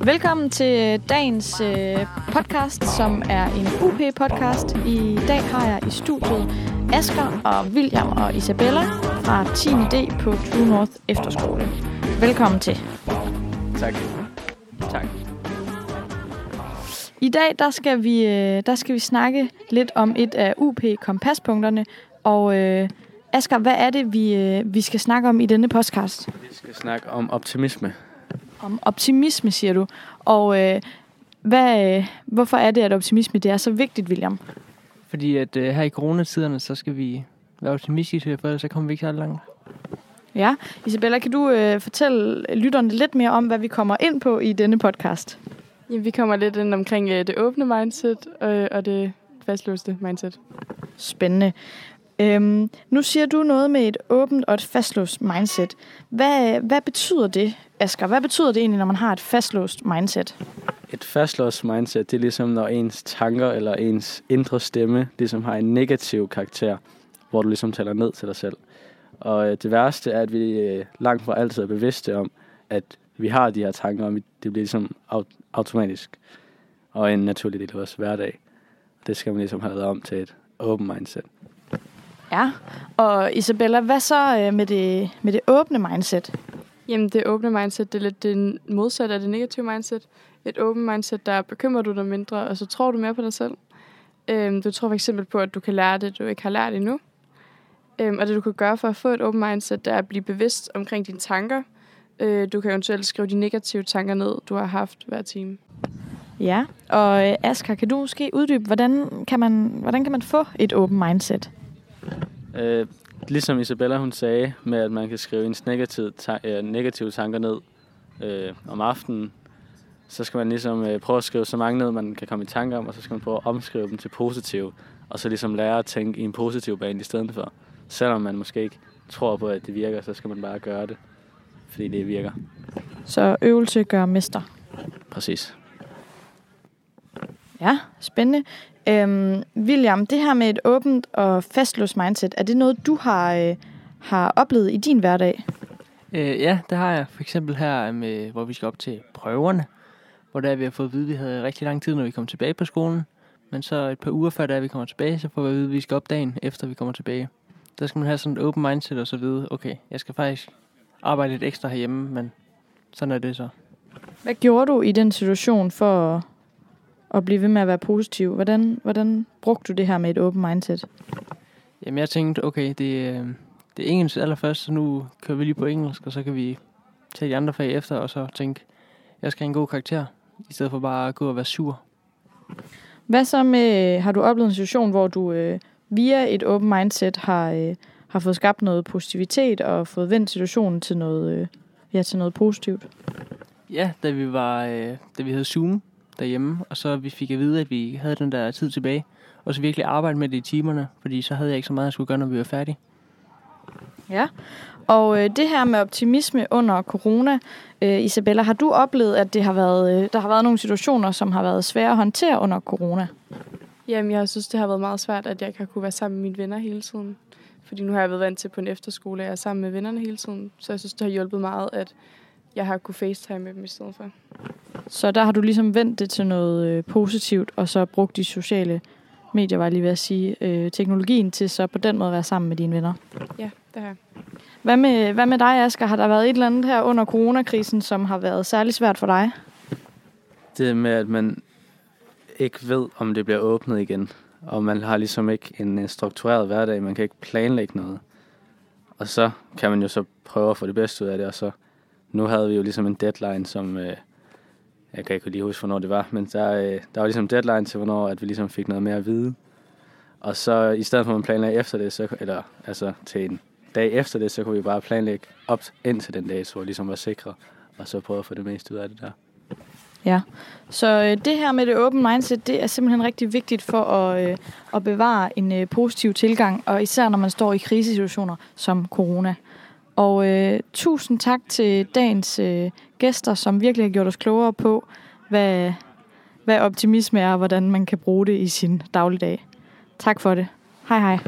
Velkommen til dagens øh, podcast, som er en UP-podcast. I dag har jeg i studiet Asger og William og Isabella fra 10. D på True North Efterskole. Velkommen til. Tak. Tak. I dag der skal vi øh, der skal vi snakke lidt om et af UP kompasspunkterne og øh, Asger, hvad er det vi øh, vi skal snakke om i denne podcast? Vi skal snakke om optimisme. Om optimisme siger du. Og øh, hvad øh, hvorfor er det at optimisme det er så vigtigt, William? Fordi at øh, her i coronatiderne, så skal vi være optimistiske, for ellers så kommer vi ikke så langt. Ja, Isabella, kan du øh, fortælle lytterne lidt mere om, hvad vi kommer ind på i denne podcast? Jamen, vi kommer lidt ind omkring øh, det åbne mindset øh, og det fastlåste mindset. Spændende. Øhm, nu siger du noget med et åbent og et fastlåst mindset. Hvad, hvad betyder det, Asger? Hvad betyder det egentlig, når man har et fastlåst mindset? Et fastlåst mindset, det er ligesom, når ens tanker eller ens indre stemme ligesom har en negativ karakter, hvor du ligesom taler ned til dig selv. Og øh, det værste er, at vi øh, langt fra altid er bevidste om, at vi har de her tanker, og det bliver ligesom automatisk og en naturlig del af vores hverdag. Det skal man ligesom have lavet om til et open mindset. Ja, og Isabella, hvad så øh, med det, med det åbne mindset? Jamen, det åbne mindset, det er lidt det modsatte af det negative mindset. Et åbent mindset, der bekymrer du dig mindre, og så tror du mere på dig selv. Øhm, du tror for eksempel på, at du kan lære det, du ikke har lært endnu. Øhm, og det du kan gøre for at få et åbent mindset, det er at blive bevidst omkring dine tanker. Øh, du kan eventuelt skrive de negative tanker ned, du har haft hver time. Ja, og øh, Asger, kan du måske uddybe, hvordan kan man, hvordan kan man få et åbent mindset? Øh, ligesom Isabella hun sagde, med at man kan skrive ens negative, ta- øh, negative tanker ned øh, om aftenen, så skal man ligesom øh, prøve at skrive så mange ned, man kan komme i tanke om, og så skal man prøve at omskrive dem til positive, og så ligesom lære at tænke i en positiv bane i stedet for. Selvom man måske ikke tror på, at det virker, så skal man bare gøre det, fordi det virker. Så øvelse gør mester. Præcis. Ja, spændende. Øhm, William, det her med et åbent og fastlåst mindset, er det noget, du har, øh, har oplevet i din hverdag? Øh, ja, det har jeg. For eksempel her, med, hvor vi skal op til prøverne. Hvor der vi har fået at vide, at vi havde rigtig lang tid, når vi kom tilbage på skolen. Men så et par uger før, da vi kommer tilbage, så får vi at vide, at vi skal op dagen, efter vi kommer tilbage. Der skal man have sådan et open mindset og så vide, okay, jeg skal faktisk arbejde lidt ekstra herhjemme, men sådan er det så. Hvad gjorde du i den situation for at blive ved med at være positiv? Hvordan, hvordan brugte du det her med et åbent mindset? Jamen jeg tænkte, okay, det, øh, det er engelsk allerførst, så nu kører vi lige på engelsk, og så kan vi tage de andre fag efter, og så tænke, jeg skal have en god karakter, i stedet for bare at gå og være sur. Hvad så med, har du oplevet en situation, hvor du øh, via et åbent mindset har, øh, har fået skabt noget positivitet og fået vendt situationen til noget, øh, ja, til noget positivt? Ja, da vi var, øh, da vi havde Zoom derhjemme, og så vi fik at vide, at vi havde den der tid tilbage, og så virkelig arbejde med det i timerne, fordi så havde jeg ikke så meget, jeg skulle gøre, når vi var færdige. Ja, og øh, det her med optimisme under corona, øh, Isabella, har du oplevet, at det har været, øh, der har været nogle situationer, som har været svære at håndtere under corona? Jamen, jeg synes, det har været meget svært, at jeg ikke har kunne være sammen med mine venner hele tiden. Fordi nu har jeg været vant til på en efterskole, at jeg er sammen med vennerne hele tiden. Så jeg synes, det har hjulpet meget, at jeg har kunne facetime med dem i stedet for. Så der har du ligesom vendt det til noget øh, positivt, og så brugt de sociale medier, var jeg lige ved at sige, øh, teknologien til så på den måde være sammen med dine venner. Ja, det har jeg. Hvad med, hvad med dig, Asger? Har der været et eller andet her under coronakrisen, som har været særlig svært for dig? Det med, at man ikke ved, om det bliver åbnet igen. Og man har ligesom ikke en øh, struktureret hverdag. Man kan ikke planlægge noget. Og så kan man jo så prøve at få det bedste ud af det. Og så nu havde vi jo ligesom en deadline, som... Øh, jeg kan ikke lige huske, hvornår det var. Men der, øh, der var ligesom deadline til, hvornår at vi ligesom fik noget mere at vide. Og så i stedet for at man planlægger efter det, så, eller altså til en dag efter det, så kunne vi bare planlægge op ind til den dag, så vi ligesom var sikre. Og så prøve at få det meste ud af det der. Ja, så øh, det her med det åbne mindset, det er simpelthen rigtig vigtigt for at, øh, at bevare en øh, positiv tilgang, og især når man står i krisesituationer som corona. Og øh, tusind tak til dagens øh, gæster, som virkelig har gjort os klogere på, hvad, hvad optimisme er, og hvordan man kan bruge det i sin dagligdag. Tak for det. Hej hej.